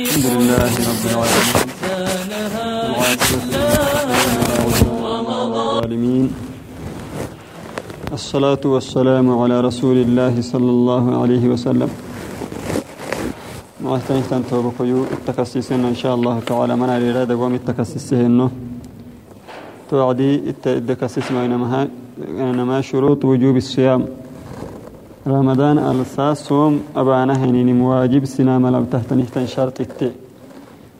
الحمد لله رب العالمين. الصلاة والسلام على رسول الله صلى الله عليه وسلم. معتني تنتوب كيو التكسسين إن شاء الله تعالى. من الإرادة قوم التكسسهن توعدي التكسس ما شروط وجوب الصيام. رمضان الساس صوم أبانا هنين مواجب سنام لم تحتنه شرط التي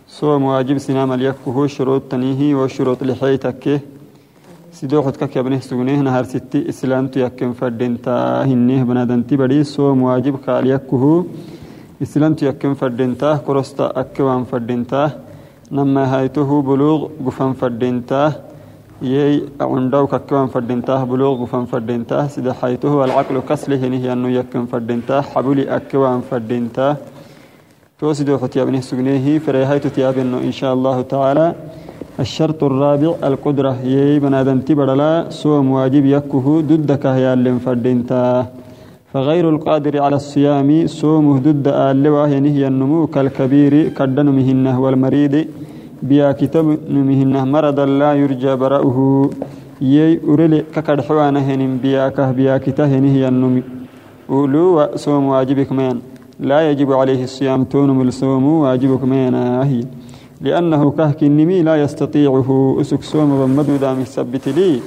صوم واجب سنام اليكه شروط تنيه وشروط لحيتك. سيدوخت كك ابنه سغنيه نهار ستي إسلام تيكم فدنتا هنيه بنادنتي بدي صوم واجب قال يكه إسلام تيكم فدنتا كرستا أكوان فدنتا نما هايته بلوغ قفن فدنتا يي عندو ككوان فردنتاه بلوغ فن فردنتاه سيدا حيث هو العقل كسله هي أنه يكن فردنتاه حبولي أكوان فردنتاه توسدو ختيا بنه سجنيه فريهايت تياب إنه إن شاء الله تعالى. الشرط الرابع القدرة. يي بنادم تبرلا صوم واجب يكه ضدك هي اللي فردنتاه فغير القادر على الصيام صومه ضد آل وهي هي النمو كالكبير كدن مهنه والمريض. بيا كتاب نمهنه مرض لا يرجى برأه يي أرلي ككد حوانا هنم بيا كه بيا كتاه هي النمي أولو صوم واجبك مين لا يجب عليه الصيام تونم الصوم واجبك مين أهي. لأنه كهك النمي لا يستطيعه. أسك صوم ومدو دام السبت لي.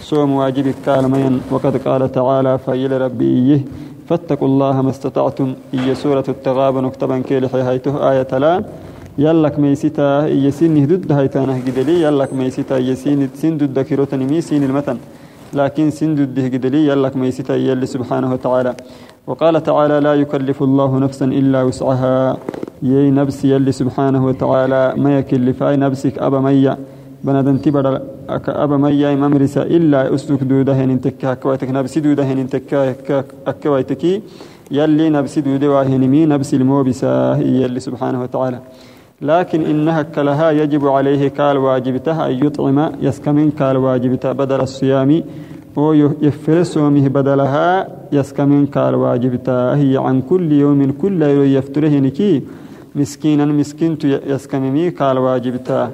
صوم واجبك قال مين وقد قال تعالى فإلى ربي. فاتقوا الله ما استطعتم. إي سورة التغابن اكتبا كيلحي هيته آية لا. يلك ميسيتا يسين ضد هيتانه قدلي يلك ميسيتا يسين سين ضد كيروتني مي سين المتن. لكن سين ضد قدلي يلك ميسيتا يلي سبحانه وتعالى. وقال تعالى لا يكلف الله نفسا إلا وسعها. يي نفس يلي سبحانه وتعالى. ما يكلفاي نفسك أبا ميا بنادن تبر أبا ميا ممرسا إلا أسلك دودة هن تكا كويتك نفسي دودة هن تكا أكويتكي يلي نفسي دودة واهن مي نفس الموبسة يلي سبحانه وتعالى. لكن إنها كلها يجب عليه كال واجبتها أن يطعم يسكمن كال واجبتها بدل الصيام ويفر صومه بدلها يسكمن كال واجبتها هي عن كل يوم كل يوم يفتره نكي. مسكينا مسكين يسكممي كال واجبتها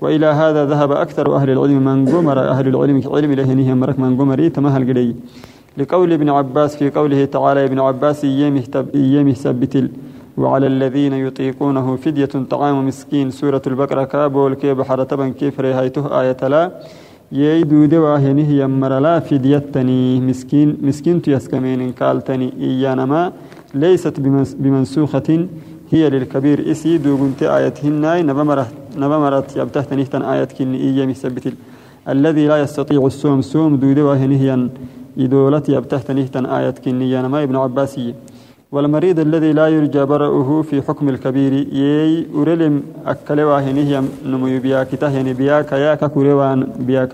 وإلى هذا ذهب أكثر أهل العلم من قمر أهل العلم علم له مرك من قمري تمهل قلي. لقول ابن عباس في قوله تعالى ابن عباس يمه ثبت وعلى الذين يطيقونه فدية طعام مسكين. سورة البقرة كابول كي بحر كيف ريهايته آية لا. ييدو دوا هنه يمر لا فديتني. مسكين مسكين تيسكمين قالتني إيانما. ليست بمنسوخة. هي للكبير إسي. دو بنت آياتهن نبمرت نبمرت يبتهتني تن آيات كن إيا مثبت الذي لا يستطيع الصوم صوم. دو دوا هنه يدولت يبتهتني تن آيات كن إيانما. ابن عباسي. والمريض الذي لا يرجى برؤه في حكم الكبير يي أرلم أكلوا هنيه نمو بياك تهني بياك يا ككروان بياك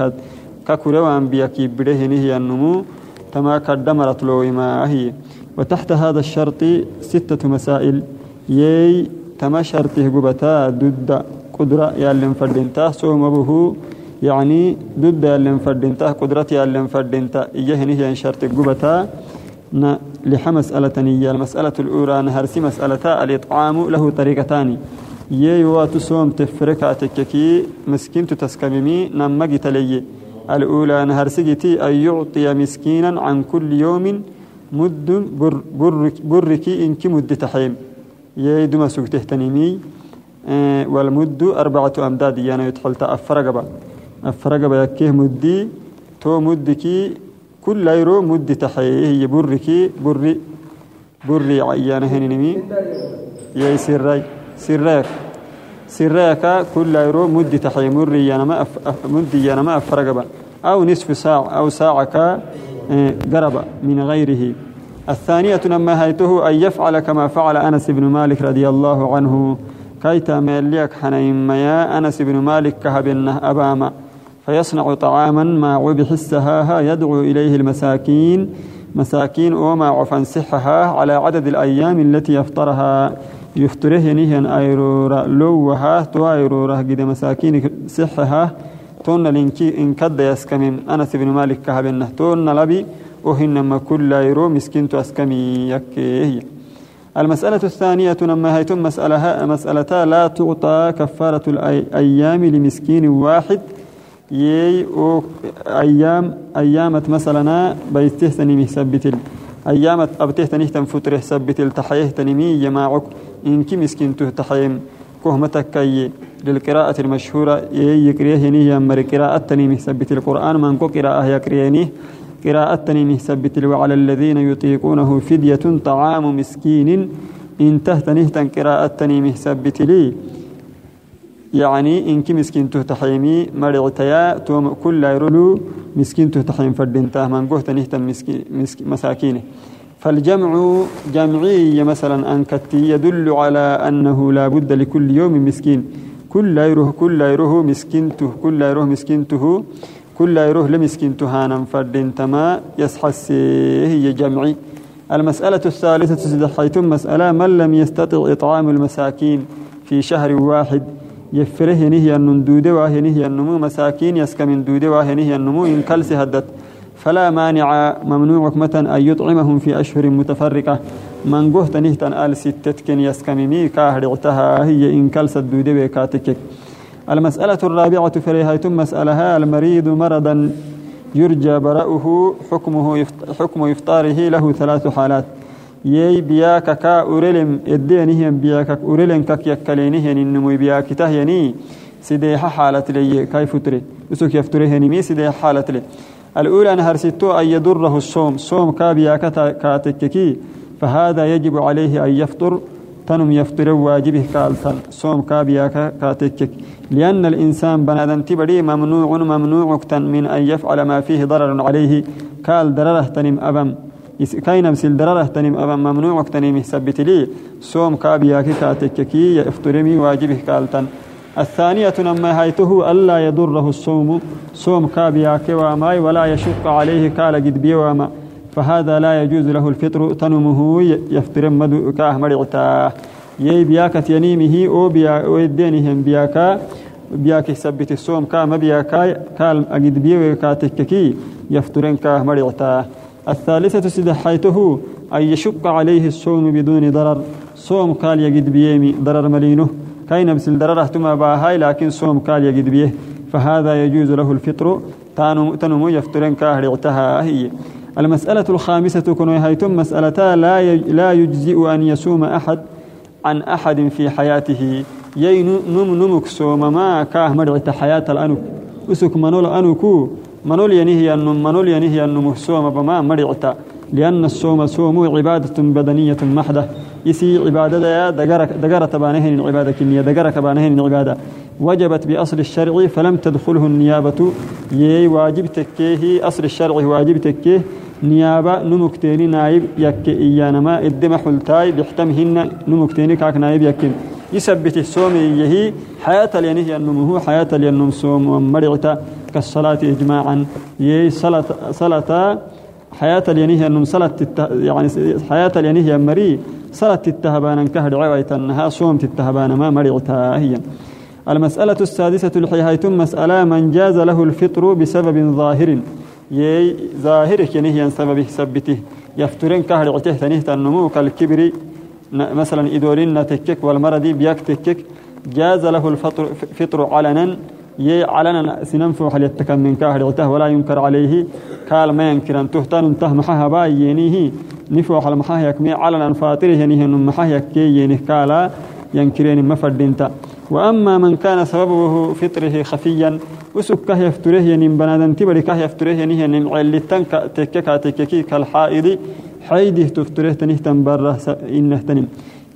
ككروان بياك بده هنيه النمو تما قدمرت له ما هي. وتحت هذا الشرط ستة مسائل. يي تما شرطه قبتا ضد قدرة يالن فردنتا صوم به يعني ضد يالن فردنتا قدرة يالن فردنتا إيه هنيه شرط قبتا لحمسألة نية المسألة الأولى نهرسي مسألة الإطعام له طريقتان. يي تصوم تفرك تككي مسكين تسكممي نمجي تلي الأولى نهرسجتي أن يعطي مسكينا عن كل يوم مد بر برك بركي إنك مد تحيم. يي دم سكته تنمي أه والمد أربعة أمداد يعني يدخل أفرقبا. أفرقبا يكيه مدي تو مدكي كل يرو مد تحيه هي بركي بري بري عيانة هنينمي يا سراي سراك سراك كل يرو مد تحيه مري يانا ما مد يانا ما أفرقبا أو نصف ساعة أو ساعة قرب من غيره. الثانية لما هيته أن يفعل كما فعل أنس بن مالك رضي الله عنه. كيتا مليك حنين يا أنس بن مالك كهبنه أباما. فيصنع طعاما ما عبح السهاها يدعو إليه المساكين مساكين وما عفن سحها على عدد الأيام التي يفطرها. يفطره نهيا أيرورا لوها تو أيرورا قد مساكين سحها تون لنكي إن كد يسكمم أنس بن مالك كهبنه تون لبي وهنما كل أيرو مسكين تسكمي يكيه المسألة الثانية لما هيتم مسألة مسألة لا تعطى كفارة الأيام لمسكين واحد. يي أيام أيامت مثلا بيتهتني مثبت أيامت أبتهتني تنفتره سبت التحيه تنمي يماعك إنك مسكين تحيم. كهمتك كي للقراءة المشهورة. يقريه هني مر قراءة تنمي ثبت القرآن من قراءة يقريني قراءة تنمي ثبت وعلى الذين يطيقونه فدية طعام مسكين. إن تهتنه تن قراءة تنمي ثبت لي يعني إنك مسكين تحيمي مرعتيا توم كل يرلو مسكين تحيم فردنته من قهت نهتم مساكينه. فالجمع جمعي مثلا أنكت يدل على أنه لا بد لكل يوم مسكين. كل يروه كل يروه مسكينته كل يروه مسكينته كل يروه لمسكينته هانا فردنتما يسحس هي جمعي. المسألة الثالثة حيث مسألة من لم يستطع إطعام المساكين في شهر واحد. يفره نهي النندود واه نهي النمو مساكين يسك من دود واه نهي النمو إن كلس هدت. فلا مانع ممنوع متى أن يطعمهم في أشهر متفرقة. من قهت نهتا آل ستتكن يسكممي كاهرعتها هي إن كلس الدود وكاتكك المسألة الرابعة فريهايتم مسألها. المريض مرضا يرجى برأه حكمه حكم إفطاره له ثلاث حالات. يي بياك كا أوريلم إديني هم بياك أوريلم كك يكليني هن إنمو بياك تهيني سيديها حالة لي كيف تري؟ بسوك يفتري هني مي سيديها حالة لي. الأولى أن هرسيتو أن يضره الصوم صوم كا بياك كاتككي فهذا يجب عليه أن يفطر تنم يفطر واجبه كالتن صوم كابياك كاتكك لأن الإنسان بنادن تبري ممنوع ممنوع من أن يفعل ما فيه ضرر عليه كال ضرره تنم أبم. كاين مسل درره تنم أبا ممنوع تنم ثبت لي صوم كابياك كاتككي يفترمي واجبه كالتن. الثانية نما هيته ألا يضره الصوم. صوم كابياك وماي ولا يشق عليه كال قد بيوما فهذا لا يجوز له الفطر. تنمه يفترم مدو كاه مرعتا. يي بياك تينيمه أو بيا ويدينهم بياكا. بياك ثبت الصوم كا ما بياكا. كال أجد بيو كاتككي يفترن كاه مرعتا. الثالثة سدحيته أن يشق عليه الصوم بدون ضرر. صوم قال يجد بيمي ضرر ملينه. كاين بسل ضرر اهتما باهاي لكن صوم قال يجد بيه. فهذا يجوز له الفطر. تنمو يفترن كاهر هي المسألة الخامسة كن هيتم مسألتا لا لا يجزئ أن يصوم أحد عن أحد في حياته. يي نم نمك صوم ما كاه مرعت حياة الأنك أسك منول أنكو منول ينهي النم منول ينهي النم صوم بما مرعتا لأن الصوم صوم عبادة بدنية محدة يسي عبادة يا دقرة دقرة تبانهن العبادة كنية دقرة تبانهن العبادة. وجبت بأصل الشرع فلم تدخله النيابة. يي واجب تكيه أصل الشرع واجب تكيه. نيابة نمكتيني نايب يك إيانا ما الدم حلتاي بيحتمهن نمكتيني كاك نايب يكين. يثبت الصوم يهي حياة لينه النمو حياة لينم صوم ومرعتا كالصلاة إجماعا. يي صلاة صلاة حياة لينه النم صلاة يعني حياة لينه مري صلاة التهبان كهر عويت أنها صوم التهبان ما مرعتا هي المسألة السادسة الحيهايتم مسألة من جاز له الفطر بسبب ظاهر. يي ظاهر كنه سبب سبته. يفترن كهر عته ثنيه النمو كالكبر. مثلا إدورين تكك والمرضي بيك تكك جاز له الفطر فطر علنا يي علنا سننفو حل يتكن من كاهر عته ولا ينكر عليه. قال ما ينكر أن تهتن انته محاها بايينيه. نفو حل محاه يكمي علنا فاطره ينيه محاه يكي ينيه قال ينكرين مفردنتا وأما من كان سببه فطره خفيا وسكه يفتره ينين بنادن تبري كه يفتره ينين ينين علتن تككا تككي كالحائض. حيده تفتره تنه تنبره إنه تنم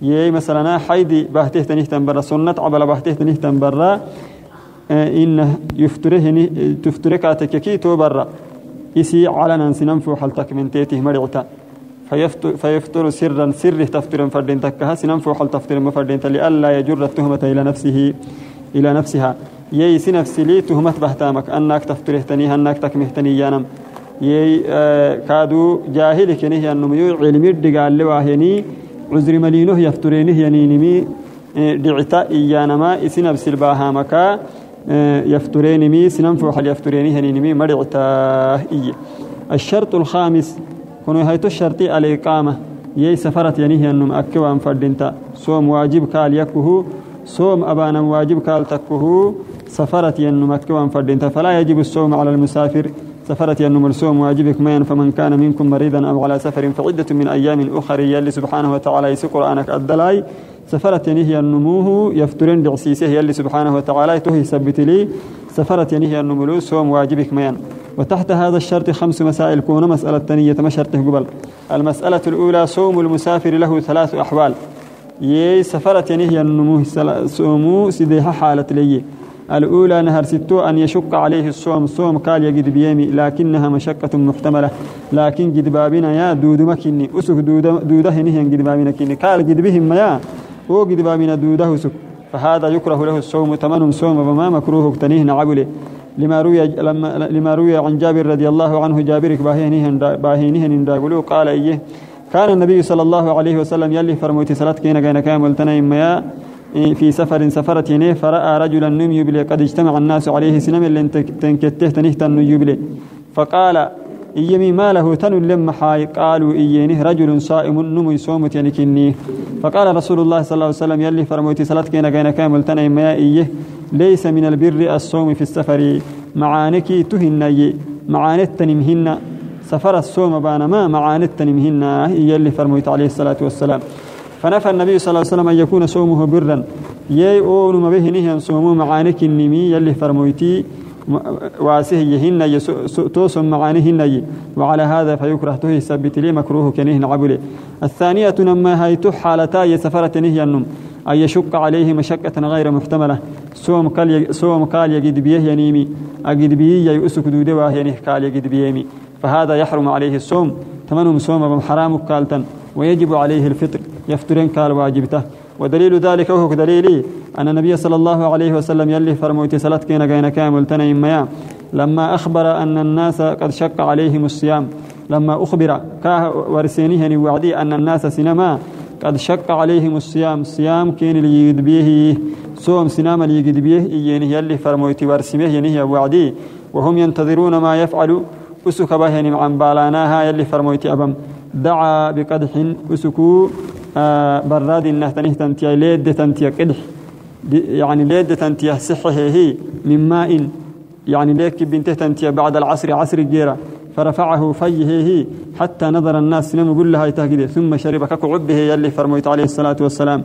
يي مثلا حيدي بهته تنه تنبره سنة عبل بهته تنه تنبره إنه يفتره تفتره كاتككي تو برا يسي علنا سننفو حلتك من تيته مرعتا فيفتر سرا سر تفتر فردين تكها. سنن فوح التفتر مفردين لئلا يجر التهمة إلى نفسه إلى نفسها. يي سنفس لي تهمة بهتامك. أنك تفتره أنك تكمه يانم يي آه كادو جاهل كنه يو علمي دقال لواهيني عذر ملينه يفترينه ينينمي آه دعتا إيانما إسنفس الباهامكا آه يفترينمي سنن فوح اليفترينه ينينمي مرعتا إيه الشرط الخامس كونوا هيتو الشرطي الإقامة يي سفرت ينهي أنم أكوان فردنتا. صوم واجب كال يكه صوم أبانا واجب كال تكه سفرت ينم أكوان فردنتا. فلا يجب الصوم على المسافر. سفرت ينم الصوم واجبك مين فمن كان منكم مريضا أو على سفر فعدة من أيام أخرى يلي سبحانه وتعالى يسي قرآنك الدلاي. سفرت ينهي النموه يفترن بعسيسه يلي سبحانه وتعالى تهي سبت لي. سفرت ينهي النملو صوم واجبك مين وتحت هذا الشرط خمس مسائل كون مسألة ثانية ما شرطه قبل. المسألة الأولى صوم المسافر له ثلاث أحوال. يي سفرت ينهي النموه صومو سيديها حالة لي. الأولى نهر ستو أن يشق عليه الصوم صوم قال يجد بيمي لكنها مشقة محتملة. لكن جد بابنا يا دود مكني أسك دود دوده نهي جد بابنا كني. قال جد بهم يا هو جد بابنا دوده سك فهذا يكره له الصوم تمن صوم وما مكروه تنيه نعبله. لما روي لما لما روي عن جابر رضي الله عنه جابر باهينه باهينه قال إيه؟ كان النبي صلى الله عليه وسلم يلي فرموتي صلاة كينا كان كامل تنايم ما في سفر سفرة فرأى رجلا نم يبلي قد اجتمع الناس عليه سنم اللي تنكته تنهت يبلي فقال إيمي ما له تن لما حاي؟ قالوا إيينه رجل صائم نمو يصومت يعني كني فقال رسول الله صلى الله عليه وسلم يلي فرموتي صلاة كينا كينا كامل تنايم ما إيه؟ ليس من البر الصوم في السفر. معانك تهن معانت تنمهن سفر الصوم بانا ما معانت تنمهن يلي فرموت عليه الصلاة والسلام. فنفى النبي صلى الله عليه وسلم أن يكون صومه برا. يي أون ما به نهي صومه معانك النمي يلي فرموتي واسه يهن توسم معانهن وعلى هذا فيكره تهي سبت لي مكروه كنه عبله. الثانية نما هي حالتا يسفرة نهي النم أن يشق عليه مشقة غير محتملة. صوم قال صوم قال يجد بيه ينيمي. أجد بيه يؤسك دودة وهي قال يجد بيمي فهذا يحرم عليه الصوم. ثمن صوم بحرام قالتا ويجب عليه الفطر. يفطرين قال واجبته. ودليل ذلك هو دليلي أن النبي صلى الله عليه وسلم يلي فرموتي صلاة كينا كينا كامل تنين لما أخبر أن الناس قد شق عليهم الصيام لما أخبر كاه ورسينيه وعدي أن الناس سينما قد شق عليهم الصيام صيام كين اللي به صوم سنام اللي به إينه يلي فرموتي ورسمه ينهي وعدي. وهم ينتظرون ما يفعل أسك يعني عن بالاناها يلي فرموتي أبم. دعا بقدح أسكو براد إنه تنه تنتيا ليد تنتيا قدح يعني ليد تنتيا صحة هي من ماء. يعني ليك بنته تنتيا بعد العصر عصر الجيرة. فرفعه فيه حتى نظر الناس نم يقول لها تهجد ثم شرب ككعبه يلي فرميت عليه الصلاة والسلام.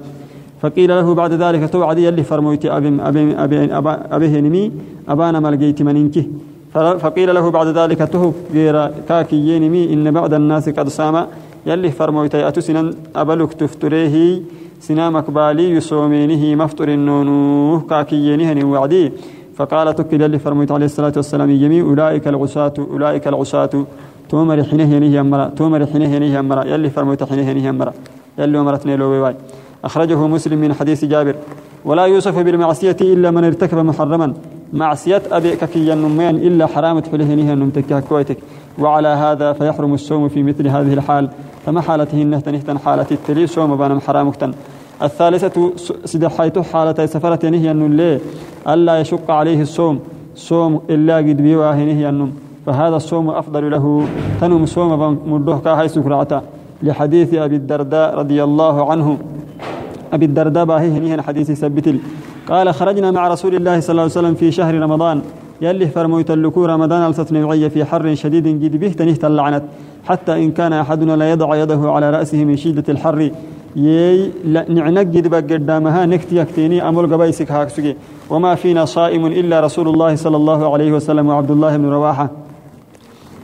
فقيل له بعد ذلك توعد يلي فرميت أبي أبي أبي أبي نمي أبانا ملقيت منينك فقيل له بعد ذلك تهب غير كاكي ينمي إن بعد الناس قد سام يلي فرميت أتو سنن أبلك تفتريه سنامك بالي يصومينه مفتر النونو كاكي ينهن وعدي فقال تكل يلي فرميت عليه الصلاة والسلام يمي أولئك العصاة أولئك العصاة تومر حينه ينهي أمرا تومر حينه ينهي أمرا يلي فرميت حينه ينهي أمرا يلي أمرتني لو بيواي أخرجه مسلم من حديث جابر. ولا يوصف بالمعصية إلا من ارتكب محرما. معصية أبي ككي النمين إلا حرامة فله نهي النمتك كويتك. وعلى هذا فيحرم الصوم في مثل هذه الحال. فما حالته النهتن نهتن حالة التلي صوم بانم حرامكتن الثالثة سيد حيث حالة سفرة نهي النم ألا يشق عليه الصوم. صوم إلا قد بيواه نهي النم فهذا الصوم أفضل له. تنم صوم مدوه كاهي سكرعتا. لحديث أبي الدرداء رضي الله عنه. أبي الدرداء باهي هنيهن حديث سبتل قال خرجنا مع رسول الله صلى الله عليه وسلم في شهر رمضان. يلي فرمويت اللكو رمضان ألسة نوعية في حر شديد جد به تنهت اللعنت حتى إن كان أحدنا لا يضع يده على رأسه من شدة الحر يي نعنق جد قدامها نكتي يكتيني أمر قبيسك هاكسكي وما فينا صائم إلا رسول الله صلى الله عليه وسلم وعبد الله بن رواحة.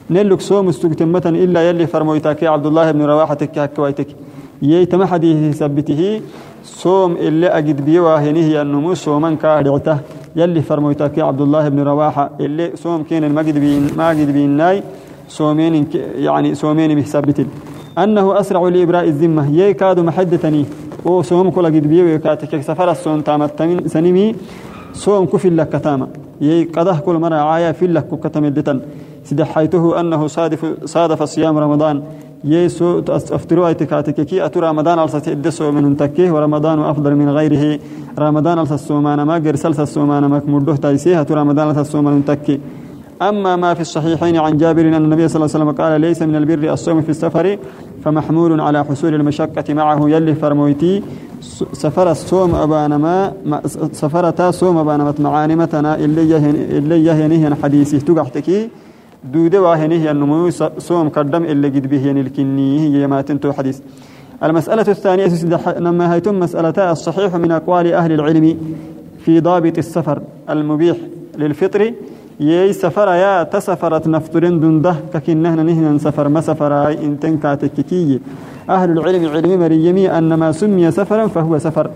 نلك سوم استقتمة إلا يلي فرمويتك عبد الله بن رواحة تكهكويتك يي تمحدي ثبته صوم اللي أجد بيواه هي النمو صوما كاردعته يلي فرمويتك عبد الله بن رواحة اللي صوم كين المجد بين ماجد بين ناي صومين يعني صومين بحسابتين. أنه أسرع لإبراء الذمة يكاد محدتني أو صوم كل قد بيو يكاتك سفر الصوم تامت سنمي صوم كفل لك تاما. يي كل مرة عايا في لك كتمدتن. سدحيته أنه صادف صادف صيام رمضان. يسو أفتروا اعتكاتك كي أتو رمضان ألسة إدسو من تكيه ورمضان أفضل من غيره. رمضان ألسة السومان ما قرسل السومان ما كمرده تايسيه. أتو رمضان ألسة السومان تكي. أما ما في الصحيحين عن جابر أن النبي صلى الله عليه وسلم قال ليس من البر الصوم في السفر فمحمول على حصول المشقة معه يلي فرمويتي. سفر الصوم أبانما سفرتا صوم أبانما معانمتنا اللي يهن اللي يهنه حديثه تقحتكي دودة واهنه النمو صوم قدم اللي قد به الكني هي ما تنتو حديث المسألة الثانية لما هيتم مسألتا الصحيح من أقوال أهل العلم في ضابط السفر المبيح للفطر يي سفر يا تسفرت نفترين دنده ككنهن نهن سفر ما سفر انتن كاتككي أهل العلم علم مريمي أن ما سمي سفرا فهو سفر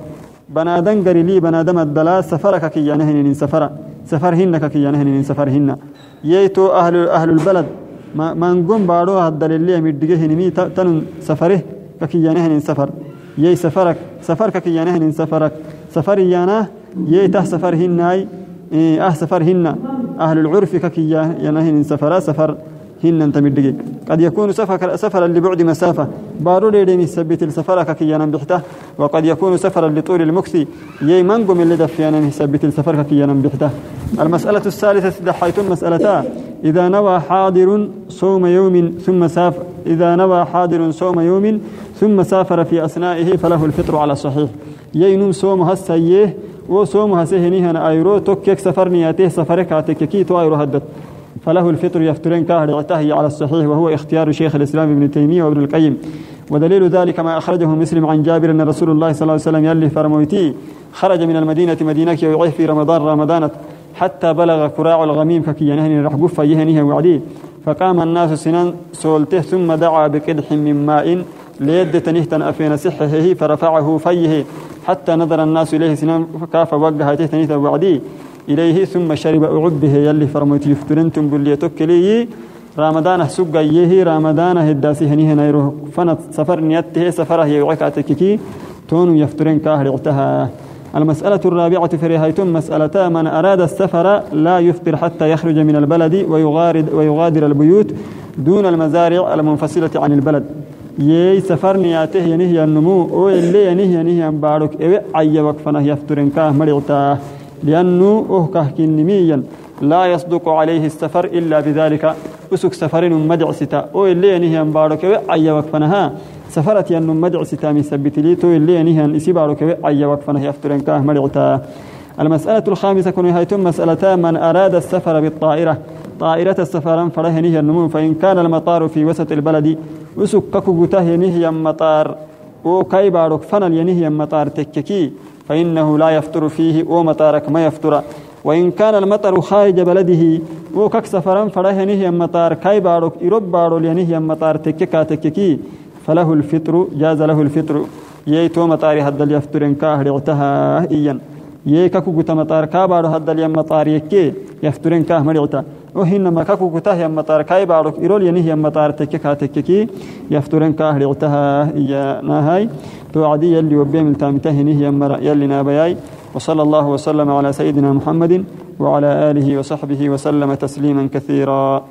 بنادن قري بنادم الدلا سفرك كي نهن سفر. سفرهن كي نهن سفرهن ييتو أهل أهل البلد ما ما نقوم بارو هذا اللي مدقه نمي تن سفره كي نهن سفر. يي سفرك سفرك كي نهن سفرك. سفر يانا يي ته سفرهن هاي إيه أه سفرهن أهل العرف كي ينهن سفر سفر. هن أنت مدقي. قد يكون سفر سفرا لبعد مسافة. بارو ليدين يثبت السفر كي ينام بحته. وقد يكون سفرا لطول المكث. يي منقم اللي دفيانا يثبت السفر كي ينام بحته. المسألة الثالثة دحيت مسألتا إذا نوى حاضر صوم يوم ثم سافر إذا نوى حاضر صوم يوم ثم سافر في أثنائه فله الفطر على الصحيح. يينم صوم هسيه وصوم هسيه أيرو توكيك سفر سفرك كي تو أيرو هدت. فله الفطر يفترين كاهر اعتهي على الصحيح وهو اختيار شيخ الإسلام ابن تيمية وابن القيم. ودليل ذلك ما أخرجه مسلم عن جابر أن رسول الله صلى الله عليه وسلم يلي فرمويتي خرج من المدينة مدينة ويعيه في رمضان رمضان حتى بلغ كراع الغميم فكي ينهني رح قفة يهنيه وعدي. فقام الناس سنان سولته ثم دعا بقدح من ماء ليد تنهتن أفين سحه فرفعه فيه حتى نظر الناس إليه سنان فكاف وقها تهتنيث وعدي. إليه ثم شرب أعبه يلي فرميت يفترنتم بليتك لي رمضان سوق يه رمضان هداسي هنيه نيرو فنت سفر نيته سفره يوعكاتككي تون يفترن كاهر اعتها المسألة الرابعة في رهايتم مسألتا من أراد السفر لا يفطر حتى يخرج من البلد ويغادر, ويغادر البيوت دون المزارع المنفصلة عن البلد. يي سفر نياته ينهي النمو أو اللي ينهي ينهي بارك اي عي وقفنا يفترن كاه مريعتا لأنه أهكه كنميا لا يصدق عليه السفر إلا بذلك. أسك سفر مدع ستا. أو اللي ينهي بارك أي وقفنها سفرت أن مدع ستا من سبت لي. تو اللي ينهي إسي بارك أي وقفنها يفترن كاه مدعتا. المسألة الخامسة كن هيتم مسألة من أراد السفر بالطائرة. طائرة السفر فله نهي النمو فإن كان المطار في وسط البلد. أسك ككوته نهي مطار. وكاي بارك فنل ينهي مطار تككي. فإنه لا يفطر فيه ومطارك ما يفطر. وإن كان المطر خارج بلده وكك سفرا فله نهي مطار كاي بارك إرب بارو لنهي مطار تككا تككي فله الفطر جاز له الفطر. ييتو مطاري هدل يفطر كاهر اعتها إيا يككو قت مطار كابارو هدل يم مطار يكي يفطر كاهر اعتها وهنما ككو قتاه يم مطار كاي بارك إرول ينهي مطار تككا تككي يفطر كاهر اعتها إيا ناهاي توعدي يلي وبيم التامتهنه يمر يلي نابياي. وصلى الله وسلم على سيدنا محمد وعلى آله وصحبه وسلم تسليما كثيرا.